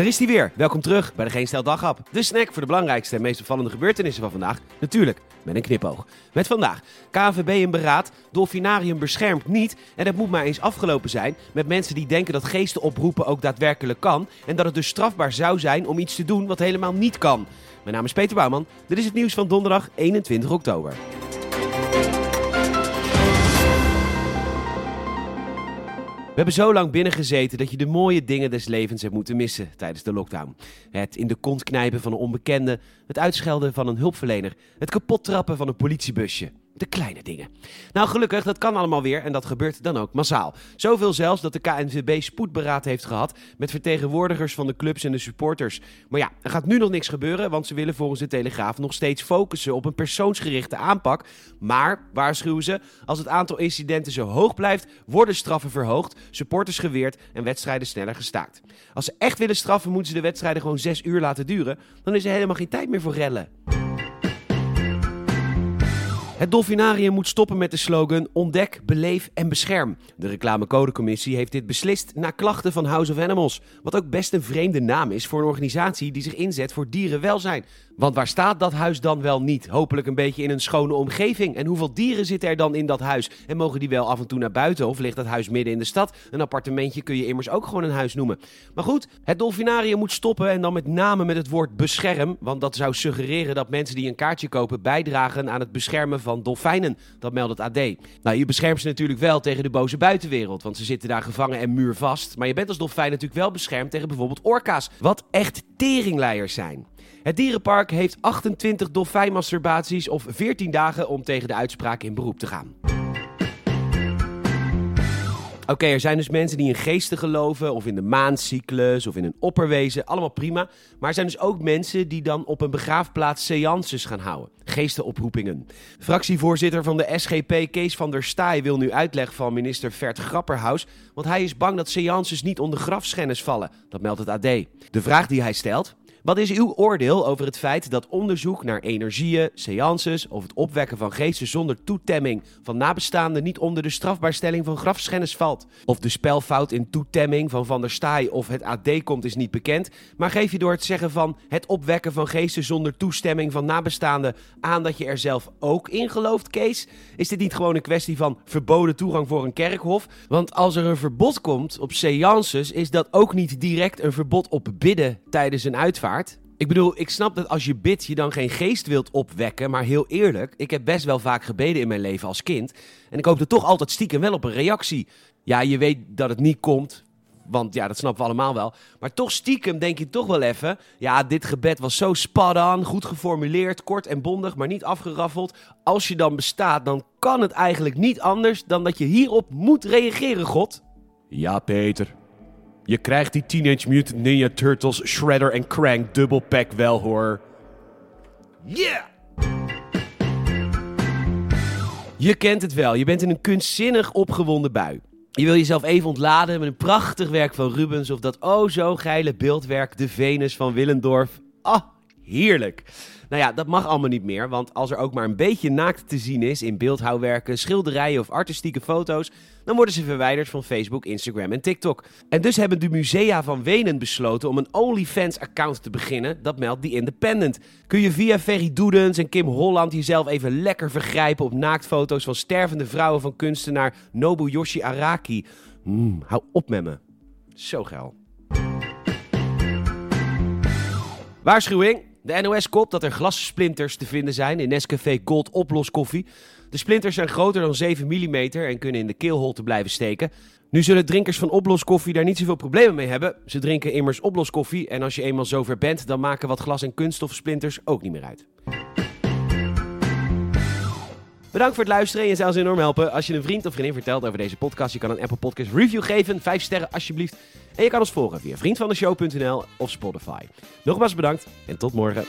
Daar is hij weer. Welkom terug bij de Geen Stel Daghap. De snack voor de belangrijkste en meest opvallende gebeurtenissen van vandaag. Natuurlijk met een knipoog. Met vandaag KNVB in beraad, Dolfinarium beschermt niet en het moet maar eens afgelopen zijn met mensen die denken dat geesten oproepen ook daadwerkelijk kan en dat het dus strafbaar zou zijn om iets te doen wat helemaal niet kan. Mijn naam is Peter Bouwman. Dit is het nieuws van donderdag 21 oktober. Hebben zo lang binnengezeten dat je de mooie dingen des levens hebt moeten missen tijdens de lockdown. Het in de kont knijpen van een onbekende, het uitschelden van een hulpverlener, het kapot trappen van een politiebusje. De kleine dingen. Nou, gelukkig, dat kan allemaal weer en dat gebeurt dan ook massaal. Zoveel zelfs dat de KNVB spoedberaad heeft gehad met vertegenwoordigers van de clubs en de supporters. Maar ja, er gaat nu nog niks gebeuren, want ze willen volgens de Telegraaf nog steeds focussen op een persoonsgerichte aanpak. Maar, waarschuwen ze, als het aantal incidenten zo hoog blijft, worden straffen verhoogd, supporters geweerd en wedstrijden sneller gestaakt. Als ze echt willen straffen, moeten ze de wedstrijden gewoon zes uur laten duren. Dan is er helemaal geen tijd meer voor rellen. Het Dolfinarium moet stoppen met de slogan Ontdek, beleef en bescherm. De reclamecodecommissie heeft dit beslist na klachten van House of Animals. Wat ook best een vreemde naam is voor een organisatie die zich inzet voor dierenwelzijn. Want waar staat dat huis dan wel niet? Hopelijk een beetje in een schone omgeving. En hoeveel dieren zitten er dan in dat huis? En mogen die wel af en toe naar buiten? Of ligt dat huis midden in de stad? Een appartementje kun je immers ook gewoon een huis noemen. Maar goed, het Dolfinarium moet stoppen en dan met name met het woord bescherm. Want dat zou suggereren dat mensen die een kaartje kopen bijdragen aan het beschermen van dolfijnen. Dat meldt het AD. Nou, je beschermt ze natuurlijk wel tegen de boze buitenwereld. Want ze zitten daar gevangen en muurvast. Maar je bent als dolfijn natuurlijk wel beschermd tegen bijvoorbeeld orka's. Wat echt teringleiers zijn. Het dierenpark heeft 28 dolfijnmasturbaties of 14 dagen om tegen de uitspraak in beroep te gaan. Oké, er zijn dus mensen die in geesten geloven, of in de maancyclus, of in een opperwezen. Allemaal prima. Maar er zijn dus ook mensen die dan op een begraafplaats seances gaan houden. Geestenoproepingen. Fractievoorzitter van de SGP, Kees van der Staaij, wil nu uitleg van minister Vert Grapperhaus. Want hij is bang dat seances niet onder grafschennis vallen. Dat meldt het AD. De vraag die hij stelt. Wat is uw oordeel over het feit dat onderzoek naar energieën, seances of het opwekken van geesten zonder toetemming van nabestaanden niet onder de strafbaarstelling van grafschennis valt? Of de spelfout in toetemming van Van der Staaij of het AD komt is niet bekend, maar geef je door het zeggen van het opwekken van geesten zonder toestemming van nabestaanden aan dat je er zelf ook in gelooft, Kees? Is dit niet gewoon een kwestie van verboden toegang voor een kerkhof? Want als er een verbod komt op seances, is dat ook niet direct een verbod op bidden tijdens een uitvaart. Ik bedoel, ik snap dat als je bidt je dan geen geest wilt opwekken, maar heel eerlijk, ik heb best wel vaak gebeden in mijn leven als kind en ik hoopte toch altijd stiekem wel op een reactie. Ja, je weet dat het niet komt, want ja, dat snappen we allemaal wel. Maar toch stiekem denk je toch wel even, ja, dit gebed was zo spot on, goed geformuleerd, kort en bondig, maar niet afgeraffeld. Als je dan bestaat, dan kan het eigenlijk niet anders dan dat je hierop moet reageren, God. Ja, Peter. Je krijgt die Teenage Mutant Ninja Turtles, Shredder en Krang dubbel pack wel hoor. Yeah! Je kent het wel, je bent in een kunstzinnig opgewonden bui. Je wil jezelf even ontladen met een prachtig werk van Rubens of dat oh zo geile beeldwerk De Venus van Willendorf. Ah, heerlijk. Nou ja, dat mag allemaal niet meer, want als er ook maar een beetje naakt te zien is in beeldhouwwerken, schilderijen of artistieke foto's, dan worden ze verwijderd van Facebook, Instagram en TikTok. En dus hebben de musea van Wenen besloten om een OnlyFans-account te beginnen, dat meldt The Independent. Kun je via Ferry Doedens en Kim Holland jezelf even lekker vergrijpen op naaktfoto's van stervende vrouwen van kunstenaar Nobuyoshi Araki. Mm, hou op met me. Zo geil. Waarschuwing. De NOS kopt dat er glassplinters te vinden zijn in Nescafé Gold oploskoffie. De splinters zijn groter dan 7 mm en kunnen in de keelholte blijven steken. Nu zullen drinkers van oploskoffie daar niet zoveel problemen mee hebben. Ze drinken immers oploskoffie en als je eenmaal zover bent, dan maken wat glas- en kunststofsplinters ook niet meer uit. Bedankt voor het luisteren en je zou enorm helpen als je een vriend of vriendin vertelt over deze podcast. Je kan een Apple Podcast review geven, 5 sterren alsjeblieft. En je kan ons volgen via vriendvandeshow.nl of Spotify. Nogmaals bedankt en tot morgen.